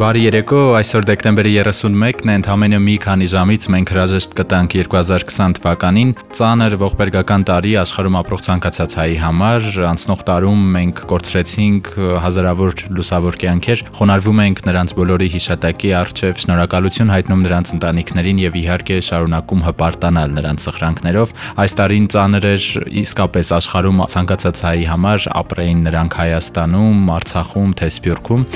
Բարի երեկո, այսօր դեկտեմբերի 31-ն է, ընդամենը մի քանի ժամից մենք հրաժեշտ կտանք 2020 թվականին ծանր ողբերգական տարի աշխարհում ապրող ցանկացած հայի համար։ Անցնող տարում մենք կորցրեցինք հազարավոր լուսավոր կյանքեր, խոնարհվում ենք նրանց բոլորի հիշատակի արչև, շնորհակալություն հայտնում նրանց ընտանիքներին եւ իհարկե շարունակում հպարտանալ նրանց սխրանքներով։ Այս տարին ծանր էր իսկապես աշխարհում ցանկացած հայի համար ապրեին նրանք Հայաստանում, Արցախում, թե Սփյուռքում,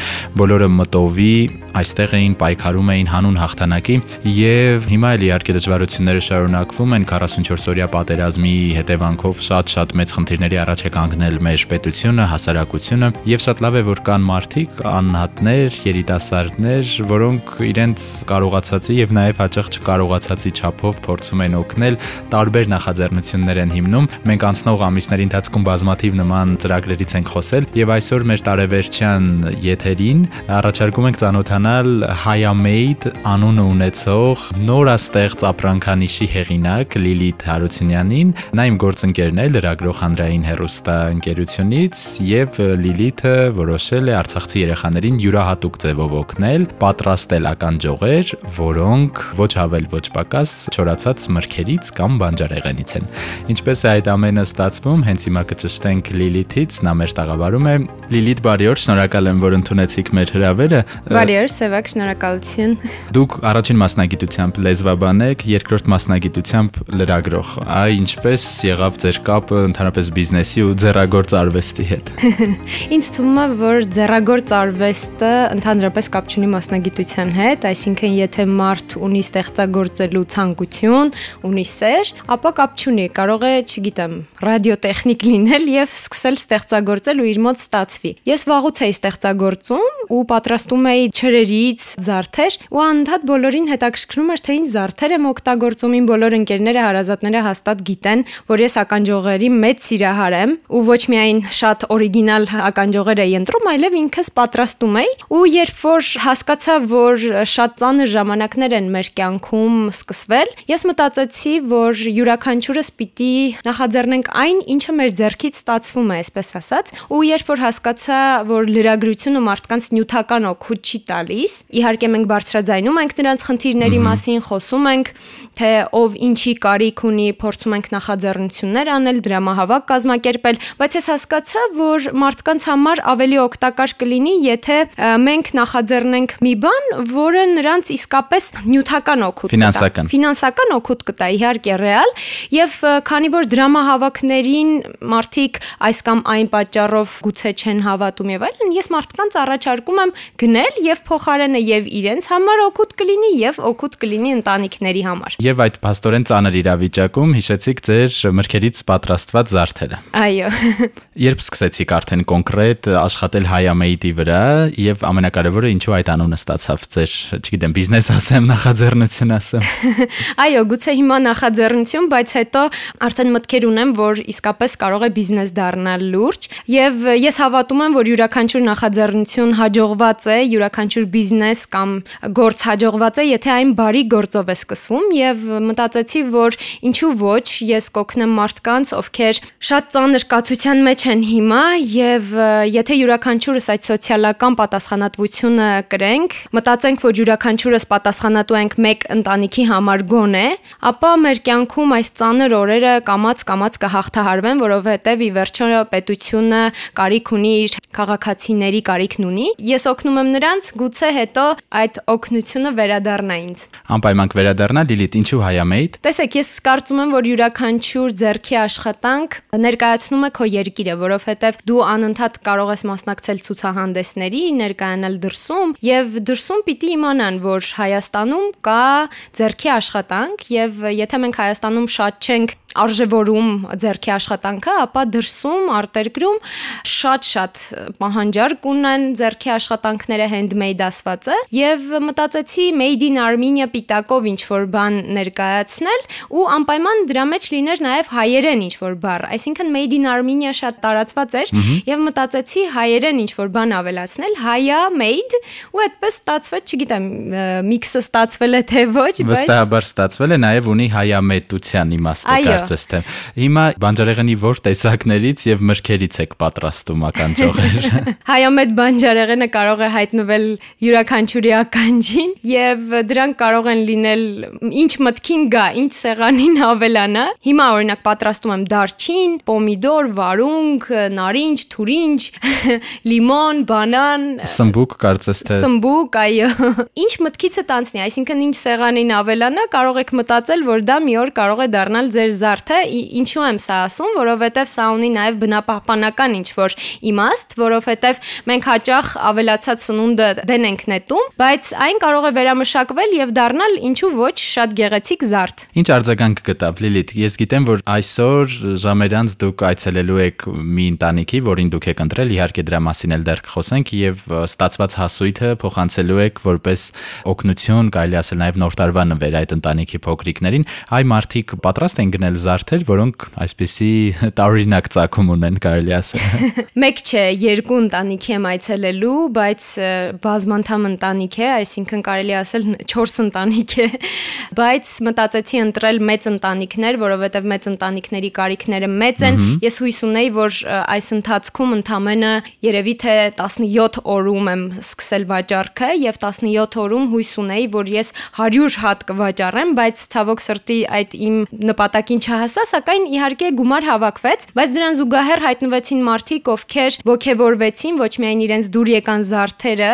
բոլորը մտովի jadi այստեղ էին պայքարում էին հանուն հաղթանակի եւ հիմա էլ իհարկե դժվարությունները շարունակվում են 44-օրյա պատերազմի հետևանքով շատ-շատ մեծ խնդիրների առաջ է կանգնել մեր պետությունը, հասարակությունը եւ շատ լավ է որ կան մարդիկ, անհատներ, երիտասարդներ, որոնք իրենց կարողացածի եւ նաեւ հաճախ չկարողացածի չափով փորձում են օգնել, տարբեր նախաձեռնություններ են հիմնում։ Մենք անցնող ամիսների ընթացքում բազմաթիվ նման ծրագրերից ենք խոսել եւ այսօր մեր տարեվերջյան եթերին առաջարկում ենք ծանոթանալ Hayamade անունը ունեցող նորաստեղծ ապրանքանիշի հեղինակ Լիլիթ Հարությունյանին։ Նա իմ գործընկերն է լրագրող Անդրային հերոստա ընկերությունից եւ Լիլիթը որոշել է Արցախցի երեխաներին յուրահատուկ ձևով օգնել, պատրաստել ականջողեր, որոնք ոչ ավել ոչ պակաս չորացած մրգերից կամ բանջարեղենից են։ Ինչպես է այդ ամենը ստացվում, հենց հիմա կճշտենք Լիլիթից, նա մեր տաղավարում է։ Լիլիթ, բարի օր, շնորհակալ եմ, որ ընդունեցիք մեր հրավերը։ Բարի օր, Սևակ, շնորհակալություն։ Դուք առաջին մասնագիտությամբ լեզվաբան եք, երկրորդ մասնագիտությամբ լրագրող։ Այ ինչպես եղավ ձեր կապը ընդհանրապես բիզնեսի ու ձեռագործ արվեստի հետ։ Ինձ թվում է, որ ձեռագործ արվեստը ընդհանրապես կապ չունի մասնագիտության հետ, այսինքն եթե մարդ ունի ստեղծագործելու ցանկություն, ունի սեր, ապա կապ չունի, կարող է, չգիտեմ, ռադիոտեխնիկ լինել եւ սկսել ստեղծագործել ու իր մոտ ստացվի։ Ես վաղուց էի ստեղծագործում ու պատրաստում էի չրերից զարդեր ու անդադ բոլորին հետաքրքրում էր թե ինչ զարդեր եմ օգտագործում իմ բոլոր ընկերները հարազատները հաստատ գիտեն որ ես ականջողերի մեծ սիրահար եմ ու ոչ միայն շատ օրիգինալ ականջողեր էի ընտրում այլև ինքս պատրաստում էի ու երբ որ հասկացա որ շատ ծանր ժամանակներ են մեր կյանքում սկսվել ես մտածեցի որ յուրաքանչյուրս պիտի նախաձեռնենք այն ինչը մեր ձեռքից ստացվում է այսպես ասած ու երբ որ հասկացա որ լրագրությունը մարդկանց նյութական օգուտ չի տալիս։ Իհարկե մենք բարձրաձայնում ենք նրանց խնդիրների մասին, խոսում ենք, թե ով ինչի կարիք ունի, փորձում ենք նախաձեռնություններ անել, դրամահավաք կազմակերպել, բայց ես հասկացա, որ մարդկանց համար ավելի օգտակար կլինի, եթե մենք նախաձեռնենք մի բան, որը նրանց իսկապես նյութական օգուտ կտա։ Ֆինանսական։ Ֆինանսական օգուտ կտա, իհարկե ռեալ, եւ քանի որ դրամահավաքներին մարդիկ այս կամ այն պատճառով գուցե չեն հավատում եւ այլն, ես մարդկանց առաջարկում եմ գնել եւ փոխարենը եւ իրենց համար օգուտ կլինի եւ օգուտ կլինի ընտանիքների համար։ Եվ այդ փաստորեն ծանր իրավիճակում հիշեցիք ձեր մրգերից պատրաստված զարդերը։ Այո։ Երբ սկսեցիք արդեն կոնկրետ աշխատել Հայամեյդի վրա եւ ամենակարևորը ինչու այդ անունը ստացավ ձեր, չգիտեմ, բիզնես ասեմ, նախաձեռնություն ասեմ։ Այո, գուցե հիմա նախաձեռնություն, բայց հետո արդեն մտքեր ունեմ, որ իսկապես կարող է բիզնես դառնալ լուրջ եւ ես հավատում եմ, որ յուրաքանչյուր նախաձեռնություն հաջողված է, յուրաքանչյուր բիզնես կամ գործ հաջողված է, եթե այն բարի գործով է սկսվում եւ մտածեցի, որ ինչու ոչ, ես կօգնեմ մարդկանց, ովքեր շատ ծանր կացության մեջ են հիմա եւ եթե յուրաքանչյուրս այդ սոցիալական պատասխանատվությունը կրենք, մտածենք, որ յուրաքանչյուրս պատասխանատու ենք մեկ ընտանիքի համար գոնե, ապա մեր կյանքում այս ծանր օրերը կամած-կամած կհաղթահարվեն, որովհետեւ ի վերջո պետությունը կարիք ունի իր քաղաքացիների կարիքն ունի։ Ես օգնում եմ նրանց, գուցե հետո այդ օգնությունը վերադառնա ինձ։ Անպայման կվերադառնա Լիլիթ, ինչու հայամեյդ։ Տեսեք, ես կարծում եմ, որ յուրաքանչյուր ձեռքի աշխատանք ներկայացնում է քո երկիրը, որովհետև դու անընդհատ կարող ես մասնակցել ցուցահանդեսների, ներկայանալ դրսում եւ դրսում պիտի իմանան, որ Հայաստանում կա ձեռքի աշխատանք եւ եթե մենք Հայաստանում շատ չենք արժևորում ձեռքի աշխատանքը, ապա դրսում արտերկրում շատ-շատ պահանջարկ ունեն ձեռքի աշխատանքները handmade ասվածը եւ մտածեցի made in Armenia պիտակով ինչ որ բան ներկայացնել ու անպայման դրա մեջ լիներ նաեւ հայերեն ինչ որ բառ, այսինքն made in Armenia շատ տարածված էր եւ մտածեցի հայերեն ինչ որ բան ավելացնել, հայա made ու այդպես ստացվեց, չգիտեմ, միքսը ստացվել է թե ոչ, բայց վստահաբար ստացվել է, նաեւ ունի հայամետության իմաստը կարծես թե։ Հիմա բանջարեղենի որ տեսակներից եւ մրգերից եք պատրաստում ականջողեր։ Հայամետ բանջարեղենը կարող է հայտնվել յուրաքանչյուրի ականջին եւ դրանք կարող են լինել ինչ մտքին գա, ինչ սեղանին ավելանա։ Հիմա օրինակ պատրաստում եմ դարչին, պոմիդոր, վարունգ, նարինջ, թուրինջ, լիմոն, բանան, սմբուկ կարծես թե Սմբուկ, այո։ Ինչ մտքիցը տանցնի, այսինքն ինչ սեղանին ավելանա, կարող եք մտածել, որ դա մի օր կարող է դառնալ ձեր զարդը։ Ինչու եմ սա ասում, որովհետեւ սա ունի նաեւ բնապահպանական ինչ որ իմաստ, որովհետեւ մենք հաճախ ավելացած սնունդը դեն ենք նետում, բայց այն կարող է վերամշակվել եւ դառնալ ինչու ոչ շատ գեղեցիկ զարդ։ Ինչ արձագանք գտավ Լիլիթ։ Ես գիտեմ, որ այսօր ժամերանց դուք այցելելու եք մի ընտանիքի, որին դուք եք ընտրել, իհարկե դրա մասին էլ դեռ կխոսենք եւ ստացված հասույթը փոխանցելու եք որպես օգնություն, կարելի ասել նաեւ նոր տարվա նվեր այդ ընտանիքի փոքրիկներին։ Այ մարդիկ պատրաստ են գնել զարդեր, որոնք այսպիսի տարօրինակ ցակում ունեն, կարելի ասել։ Մեկ չէ, երկու ընտանիքի եմ այցելելու, բայց բազմանդամ ընտանիք է, այսինքն կարելի ասել 4 ընտանիք է, բայց մտածեցի ընտրել մեծ ընտանիքներ, որովհետև մեծ ընտանիքների կարիքները մեծ են։ Ես հույս ունեի, որ այս ընթացքում ընդամենը երևի թե 17 օրում եմ սկսել վաճառքը եւ 17 օրում հույս ունեի, որ ես 100 հատ կվաճառեմ, բայց ցավոք սրտի այդ իմ նպատակին չհասա, սակայն իհարկե գումար հավաքվեց, բայց դրան զուգահեռ հայտնվեցին մարդիկ, ովքեր ողջևորվեցին ոչ միայն իրենց դուր եկան զարդերը,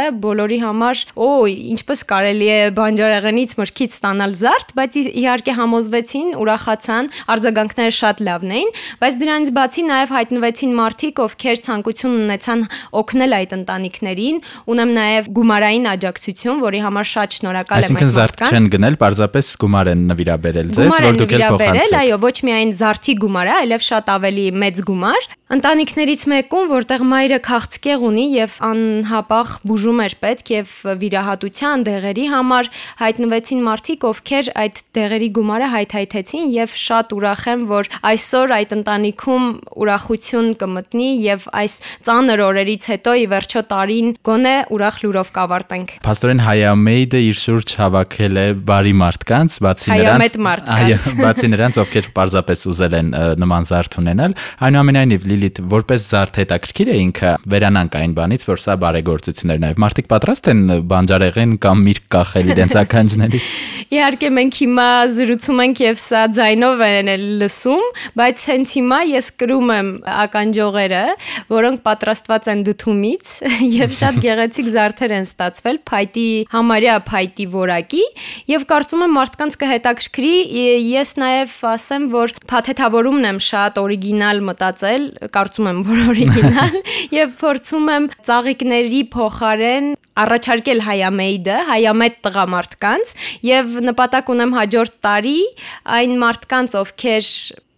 բոլորի համար, օ, ինչպես կարելի է բանջարեղենից մրգից ստանալ զարդ, բայց իհարկե համոզվեցին, ուրախացան, արձագանքները շատ լավն էին, բայց դրանից բացի նաև հայտնվեցին մարդիկ, ովքեր ցանկություն ունեցան օգնել այդ ընտանիքներին, ունեմ նաև գումարային աջակցություն, որի համար շատ շնորհակալ եմ Այսինքն զարդ չեն գնել, պարզապես գումար են նվիրաբերել ձեզ, որ դուք էլ փոխանցեք։ Այո, ոչ միայն զարդի գումարը, այլև շատ ավելի մեծ գումար։ Ընտանիքներից մեկում, որտեղ մայրը քաղցկեղ ունի եւ անհապաղ բուժում էր պետք եւ վիրահատության դեղերի համար հայտնվեցին մարդիկ, ովքեր այդ դեղերի գումարը հայթայթեցին եւ շատ ուրախ եմ, որ այսօր այդ ընտանիքում ուրախություն կմտնի եւ այս ծանր օրերից հետո ի վերջո տարին գոնե ուրախ լուրով կավարտենք։ Փաստորեն Հայամեյդը իր շուրջ հավաքել է բարի մարդկանց, բացի նրանց, այո, բացի նրանց, ովքեր պարզապես ուզել են նման զարդ ունենալ, այնուամենայնիվ Լիլիթ որպես զարդ հետաքրքիր է ինքը վերանանք այն բանից, որ սա բարեգործություններ նաև մարդիկ պատրաստ են բանջարեղեն կամ միրգ կախել իրենց ականջներից։ Իհարկե մենք հիմա զրուցում ենք եւ սա ձայնով են լսում, բայց հենց հիմա ես կրում եմ ականջողերը, որոնք պատրաստված են դդումից եւ շատ գեղեցիկ զարդեր են ստացվել փայտի համարյա փայտի որակի եւ կարծում եմ մարդկանց կհետաքրքրի ես նաեւ ասեմ որ փաթեթավորումն եմ շատ օրիգինալ մտածել կարծում եմ որ օրիգինալ եւ փորձում եմ ծաղիկների փոխարեն առաջարկել հայամեյդը, հայամետ տղամարդկանց եւ նպատակ ունեմ հաջորդ տարի այն մարդկանց, ովքեր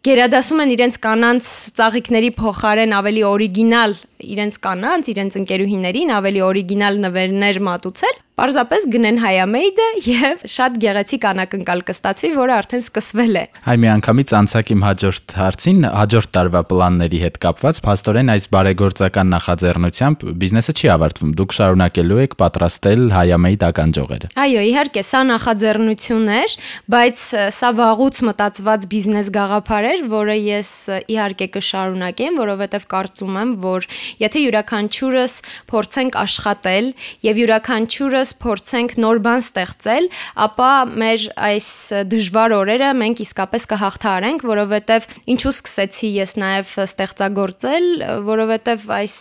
գերադասում են իրենց կանանց ծաղիկների փոխարեն ավելի օրիգինալ իրենց կանանց, իրենց ընկերուհիներին ավելի օրիգինալ նվերներ մատուցել, Պարզապես գնեն հայամեյդը եւ շատ գեղեցիկ անակնկալ կստացվի, որը արդեն սկսվել է։ Հայ մի անգամից անցակ իմ հաջորդ հարցին, հաջորդ տարվա պլանների հետ կապված, փաստորեն այս բարեգործական նախաձեռնությամբ բիզնեսը չի ավարտվում։ Դուք շարունակելու եք պատրաստել հայամեյդ ականջողերը։ Այո, իհարկե, սա նախաձեռնություն էր, բայց սա վաղուց մտածված բիզնես գաղափար էր, որը ես իհարկե կշարունակեմ, որովհետեւ կարծում եմ, որ եթե յուրաքանչյուրս փորձենք աշխատել եւ յուրաքանչյուրս փորձենք նոր բան ստեղծել, ապա մեր այս դժվար օրերը մենք իսկապես կհաղթահարենք, որովհետեւ ինչու սկսեցի ես նաեւ ստեղծագործել, որովհետեւ այս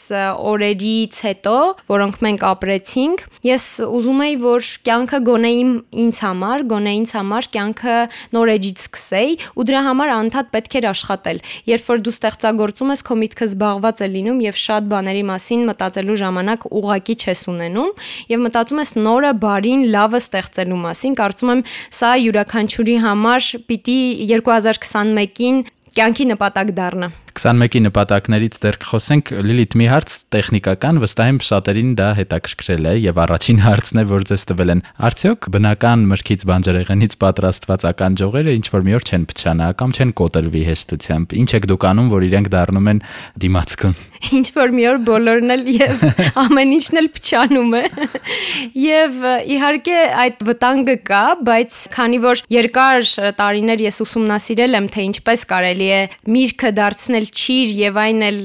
օրերից հետո, որոնք մենք ապրեցինք, ես ուզում եի, որ կյանքը գոնե ինձ համար, գոնե ինձ համար կյանքը նոր էջից սկսեի ու դրա համար անդադ պետք էր աշխատել։ Երբ որ դու ստեղծագործում ես, քո միտքը զբաղված է լինում եւ շատ բաների մասին մտածելու ժամանակ ուղակի չես ունենում եւ մտածում ես նորը, բարին, լավը ստեղծելու մասին։ Կարծում եմ սա յուրաքանչյուրի համար պիտի 2021-ին կյանքի նպատակ դառնա։ 21-ի նպատակներից դեռ կխոսենք Լիլիթ մի հարց տեխնիկական վստահ եմ շատերին դա հետաքրքրել է եւ առաջին հարցն է որ ձեզ տվել են. Արդյոք բնական մրգից բանջարեղենից պատրաստված ականջողերը ինչ որ մի օր չեն փչանա կամ չեն կոտրվի հեշտությամբ ինչ եք դուք անում որ իրենք դառնում են դիմացկուն ինչ որ մի օր բոլորն էլ եւ ամեն ինչն էլ փչանում է եւ իհարկե այդ վտանգը կա բայց քանի որ երկար տարիներ ես ուսումնասիրել եմ թե ինչպես կարելի է միրգը դարձնել էլ ճիր եւ այն էլ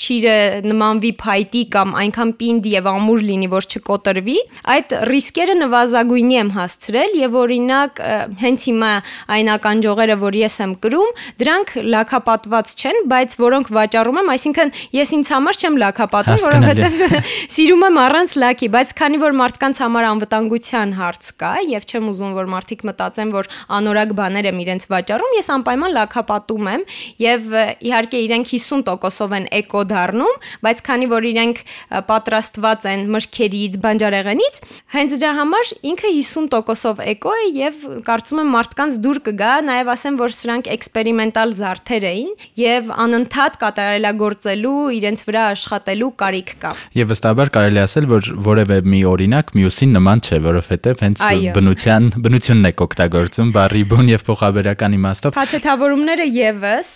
ճիրը նմանվի փայտի կամ այնքան պինդ եւ ամուր լինի, որ չկոտրվի, այդ ռիսկերը նվազագույնի եմ հասցրել եւ օրինակ հենց հիմա այն ականջողերը, որ ես եմ կրում, դրանք լակապատված չեն, բայց որոնք վաճառում եմ, այսինքն ես ինձ համար չեմ լակապատում, որովհետեւ սիրում եմ առանց լակի, բայց քանի որ մարդկանց համար անվտանգության հարց կա եւ չեմ ուզում որ մարդիկ մտածեն, որ անորակ բաներ եմ իրենց վաճառում, ես անպայման լակապատում եմ եւ իհարկե իրենք 50%-ով են էկո դառնում, բայց քանի որ իրենք պատրաստված են մրգերից, բանջարեղենից, հենց դրա համար ինքը 50%-ով էկո է եւ կարծում եմ մարդկանց դուր կգա, նաեւ ասեմ, որ սրանք էքսպերիմենտալ զարդեր էին եւ անընդհատ կատարելագործելու, իրենց վրա աշխատելու կարիք կա։ Եվ վստահաբար կարելի ասել, որ որևէ մի օրինակ մյուսին նման չէ, որովհետեւ հենց բնության բնությունն եք օգտագործում բարի բուն եւ փոխաբերական իմաստով։ Փաթեթավորումները եւս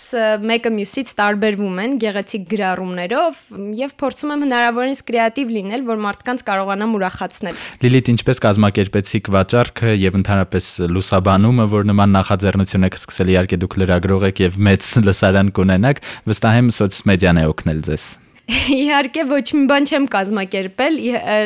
մեկը մյուսից տարբերվում են գեղեցիկ գրառումներով եւ փորձում եմ հնարավորինս կրեատիվ լինել, որ մարդկանց կարողանամ ուրախացնել։ Լիլիթ, ինչպես կազմակերպեցիք վաճառքը եւ ընդհանրապես լուսաբանումը, որ նման նախաձեռնություն եք սկսել, իհարկե դուք լրագրող եք եւ մեծ լսարան կունենաք, վստահ եմ սոցմեդիան է օգնել ձեզ։ Իհարկե ոչ մի բան չեմ կազմակերպել,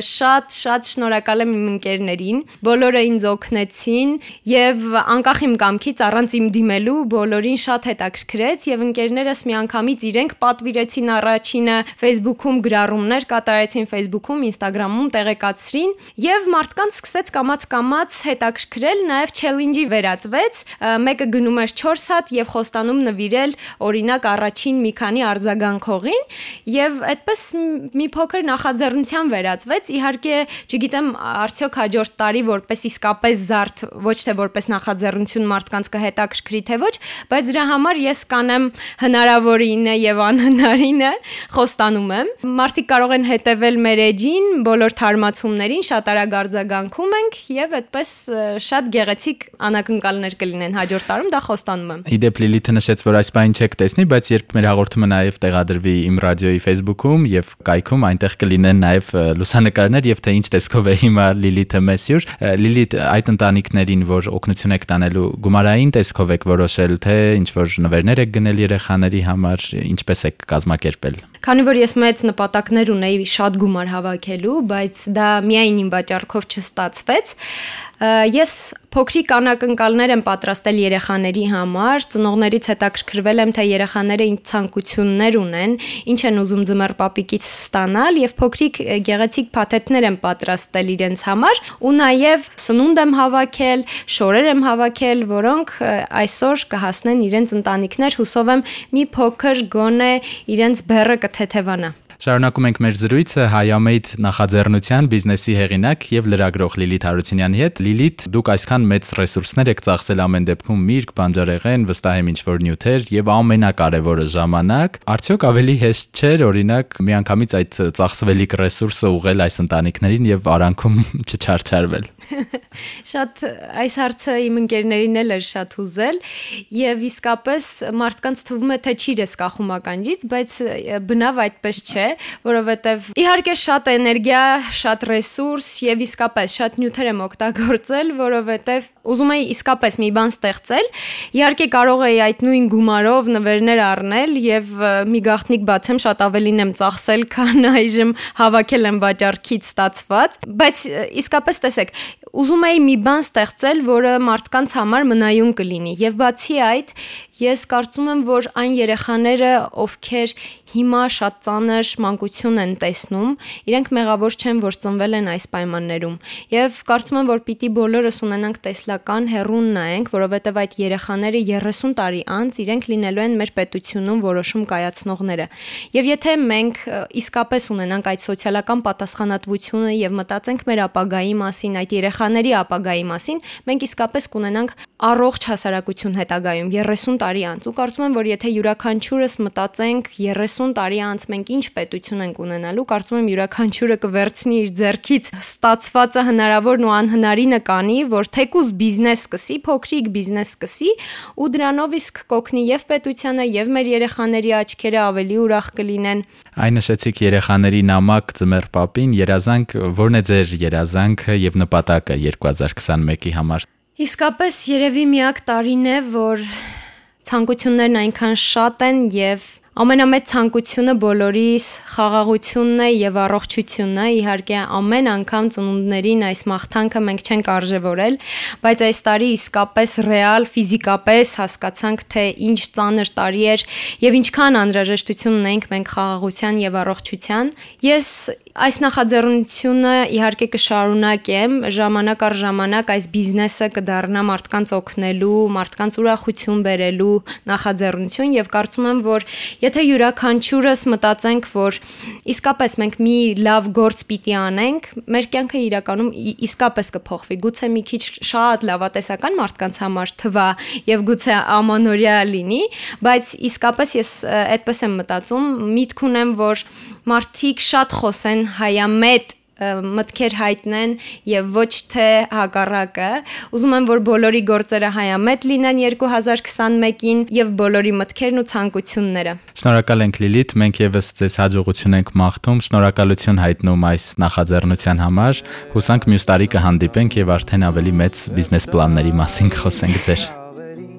շատ շատ շնորհակալ եմ իմ ընկերներին, բոլորը ինձ օգնեցին եւ անկախ իմ կամքից առանց իմ դիմելու բոլորին շատ հետաքրքրեց եւ ընկերներս միանգամից իրենք պատվիրեցին առաջինը Facebook-ում գրառումներ կատարեցին Facebook-ում, Instagram-ում տեղեկացրին եւ մարդկանց սկսեց կամած-կամած հետաքրքրել, նաեւ challenge-ի վերածվեց, մեկը գնում էր 4 հատ եւ խոստանում նվիրել օրինակ առաջին մի քանի արձագանքողին եւ եւ այդպես մի փոքր նախաձեռնության վերածվեց։ Իհարկե, չգիտեմ, արդյոք հաջորդ տարի որպես իսկապես զարդ, ոչ թե որպես նախաձեռնություն մարդկանց կհետաքրքրի թե ոչ, բայց դրա համար ես կանեմ հնարավորինը եւ անհնարինը խոստանում եմ։ Մարդիկ կարող են հետևել մեր էջին, բոլոր թարմացումներին շատ արագ արձագանքում ենք եւ այդպես շատ գեղեցիկ անակնկալներ կլինեն հաջորդ տարում, դա խոստանում եմ։ Իդեպ Լիլիթը նշեց, որ այս բանը չեք տեսնի, բայց երբ մեր հաղորդումը նաեւ տեղադրվի իմ ռադիոյի Facebook-ում եւ կայքում այնտեղ կլինեն նաեւ լուսանկարներ եւ թե ինչ տեսքով է հիմա Լիլիթը Մեսյուր։ Լիլիթ այդ ընտանիքներին, որ օգնություն եք տանելու, գումարային տեսքով եք որոշել, թե ինչ որ նվերներ եք գնել երեխաների համար, ինչպես եք կազմակերպել։ Քանի որ ես մեծ նպատակներ ունեի շատ գումար հավաքելու, բայց դա միայն իմ վաճառքով չստացվեց, ես փոքրիկ անակնկալներ եմ պատրաստել երեխաների համար, ծնողներից հետաքրքրվել եմ, թե երեխաները ինչ ցանկություններ ունեն, ինչ են ուզում ձմեռ պապիկից ստանալ եւ փոքրիկ գեղեցիկ փաթեթներ եմ պատրաստել իրենց համար ու նաեւ սնունդ եմ հավաքել, շորեր եմ հավաքել, որոնք այսօր կհասնեն իրենց ընտանիքներ, հուսով եմ մի փոքր գոնե իրենց բեռը կթեթևանա։ Շարունակում ենք մեր զրույցը Հայամեյդ նախաձեռնության բիզնեսի հեղինակ եւ լրագրող Լիլիթ Հարությունյանի հետ։ Լիլիթ, դուք այսքան մեծ ռեսուրսներ եք ծախսել ամեն դեպքում միրգ, բանջարեղեն, վստահ եմ ինչ-որ նյութեր եւ ամենակարևորը ժամանակ։ Արդյոք ավելի հեշտ չէր օրինակ միանգամից այդ ծախսվելիք ռեսուրսը ուղղել այս ընտանիքներին եւ արանքում չչարչարվել։ Շատ այս հարցը իմ ընկերներին էլ էր շատ հուզել եւ իսկապես մարդկանց թվում է թե չի ես կախում ականջից, բայց բնավ այդպես չէ որովհետև իհարկե շատ էներգիա, շատ ռեսուրս եւ իսկապես շատ նյութեր եմ օգտագործել, որովհետև ուզում էի իսկապես մի բան ստեղծել։ Իհարկե կարող էի այդ նույն գումարով նվերներ առնել եւ մի գաղտնիք բացեմ, շատ ավելին եմ ծախսել, քան այժմ հավաքել եմ վաճառքից ստացված, բայց իսկապես տեսեք, ուզում էի մի բան ստեղծել, որը մարդկանց համար մնայուն կլինի։ Եվ բացի այդ, ես կարծում եմ, որ այն երեխաները, ովքեր հիմա շատ ծանր մանկություն են տեսնում, իրենք մեղավոր չեն, որ ծնվել են այս պայմաններում։ Եվ կարծում եմ, որ պիտի բոլորս ունենանք տեսլական հերուն նայենք, որովհետև այդ երեխաները 30 տարի անց իրենք լինելու են մեր պետությունում որոշում կայացնողները։ Եվ եթե մենք իսկապես ունենանք այդ սոցիալական պատասխանատվությունը եւ մտածենք մեր ապագայի մասին, այդ երեխաների ապագայի մասին, մենք իսկապես կունենանք առողջ հասարակություն հետագայում 30 տարի անց։ Ու կարծում եմ, որ եթե յուրաքանչյուրս մտածենք 30 տարի անց մենք ինչ պետություն ենք ունենալու, կարծում եմ յուրաքանչյուրը կվերցնի իր ձեռքից ստացվածը հնարավորն ու անհնարինը կանի, որ թեկուզ բիզնես սկսի, փոքրիկ բիզնես սկսի ու դրանով իսկ կօգնի եւ պետությանը եւ մեր երեխաների աչքերը ավելի ուրախ կլինեն։ Այն նշեցիք երեխաների նամակ ծմեր պապին, երազանք, ո՞րն է ձեր երազանքը եւ նպատակը 2021-ի համար։ Իսկապես երևի միակ տարին է, որ ցանկություններն այնքան շատ են եւ ամենամեծ ցանկությունը բոլորիս խաղաղությունն է եւ առողջությունն է։ Իհարկե ամեն անգամ ծնունդներին այս մաղթանքը մենք չենք արժևորել, բայց այս տարի իսկապես ռեալ ֆիզիկապես հասկացանք, թե ինչ ծանր տարի էր եւ ինչքան անհրաժեշտություն ունենք մենք խաղաղության եւ առողջության։ Ես այս նախաձեռնությունը իհարկե կշարունակեմ ժամանակ առ ժամանակ այս բիզնեսը կդառնա մարդկանց օգնելու, մարդկանց ուրախություն բերելու նախաձեռնություն եւ կարծում եմ, որ Եթե յուրաքանչյուրս մտածենք, որ իսկապես մենք մի լավ գործ պիտի անենք, մեր կյանքը իրականում իսկապես կփոխվի։ Գուցե մի քիչ շատ լավատեսական մարդկանց համար թվա եւ գուցե ամանորյա լինի, բայց իսկապես ես այդպես եմ մտածում, միտք ունեմ, որ մարդիկ շատ խոսեն հայամետ մտքեր հայտնեն եւ ոչ թե հակառակը։ Ուզում եմ, որ բոլորի գործերը հայամետ լինեն 2021-ին եւ բոլորի մտքերն ու ցանկությունները։ Շնորհակալ ենք Լիլիթ, մենք եւս ձեզ հաջողություն ենք մաղթում, շնորհակալություն հայտնում այս նախաձեռնության համար։ Հուսանք մյուս տարի կհանդիպենք եւ արդեն ավելի մեծ բիզնես պլանների մասին կխոսենք ձեր։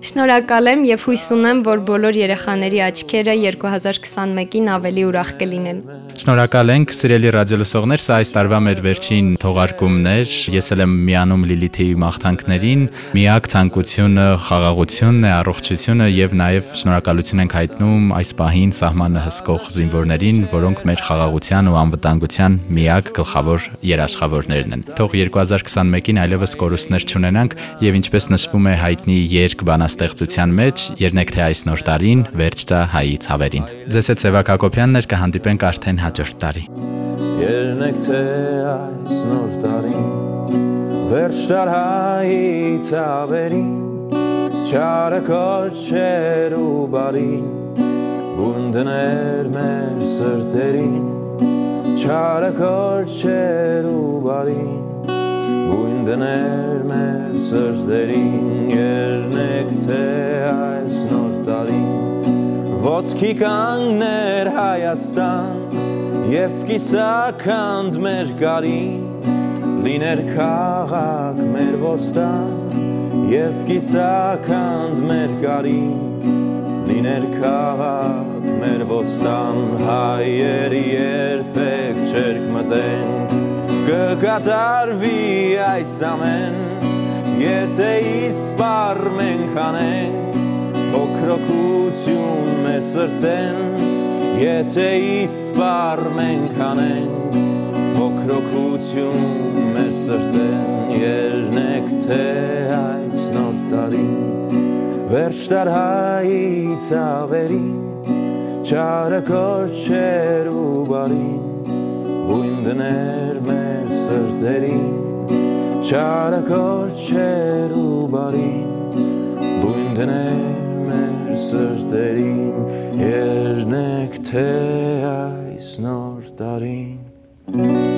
Շնորհակալ եմ եւ հույս ունեմ, որ բոլոր երեխաների աչքերը 2021-ին ավելի ուրախ կլինեն։ Շնորհակալ ենք, սիրելի ռադիոլսողներ, սա այս տարվա մեր վերջին թողարկումն էր։ Ես էլ եմ միանում Լիլիթի մաղթանքներին։ Միակ ցանկությունը խաղաղությունն է, առողջությունը եւ նաեւ շնորհակալություն ենք հայտնում այս պահին սահմանը հսկող զինվորներին, որոնք մեր խաղաղության ու անվտանգության միակ գլխավոր երաշխավորներն են։ Թող 2021-ին այլևս կորուստներ չունենանք եւ ինչպես նշվում է հայտնի երկ բանա բանաստեղծության մեջ երնեք թե այս նոր տարին վերջ տա հայի ցավերին։ Ձեզ հետ Սևակ Հակոբյանն էր կհանդիպենք արդեն հաջորդ տարի։ Երնեք թե այս նոր տարին վերջ տա հայի ցավերին Չարը կոչեր ու բարին Բունդներ մեր սրտերին Չարը կոչեր ու բարին Դներ մեր սրտերին երնեք թե այս նոր տարին Ոտքի կանգներ Հայաստան եւ կիսականդ մեր կարին լիներ քաղաք մեր ոստան եւ կիսականդ մեր կարին լիներ քաղաք մեր ոստան հայերի երբեք չերք մտենք կկատարվի այս ամեն եթե իսպար մենք անենք փոքրոքություն մեզ սրտեն եթե իսպար մենք անենք փոքրոքություն մեզ սրտեն երնեք թե այս նոր տարին վերջ տար հայից ավերին չարը կոչեր ու բարին բույն դներ մեր սրտերին չարը կոչեր ու բարին բույն դներ մեր սրտերին երնեք թե այս նոր տարին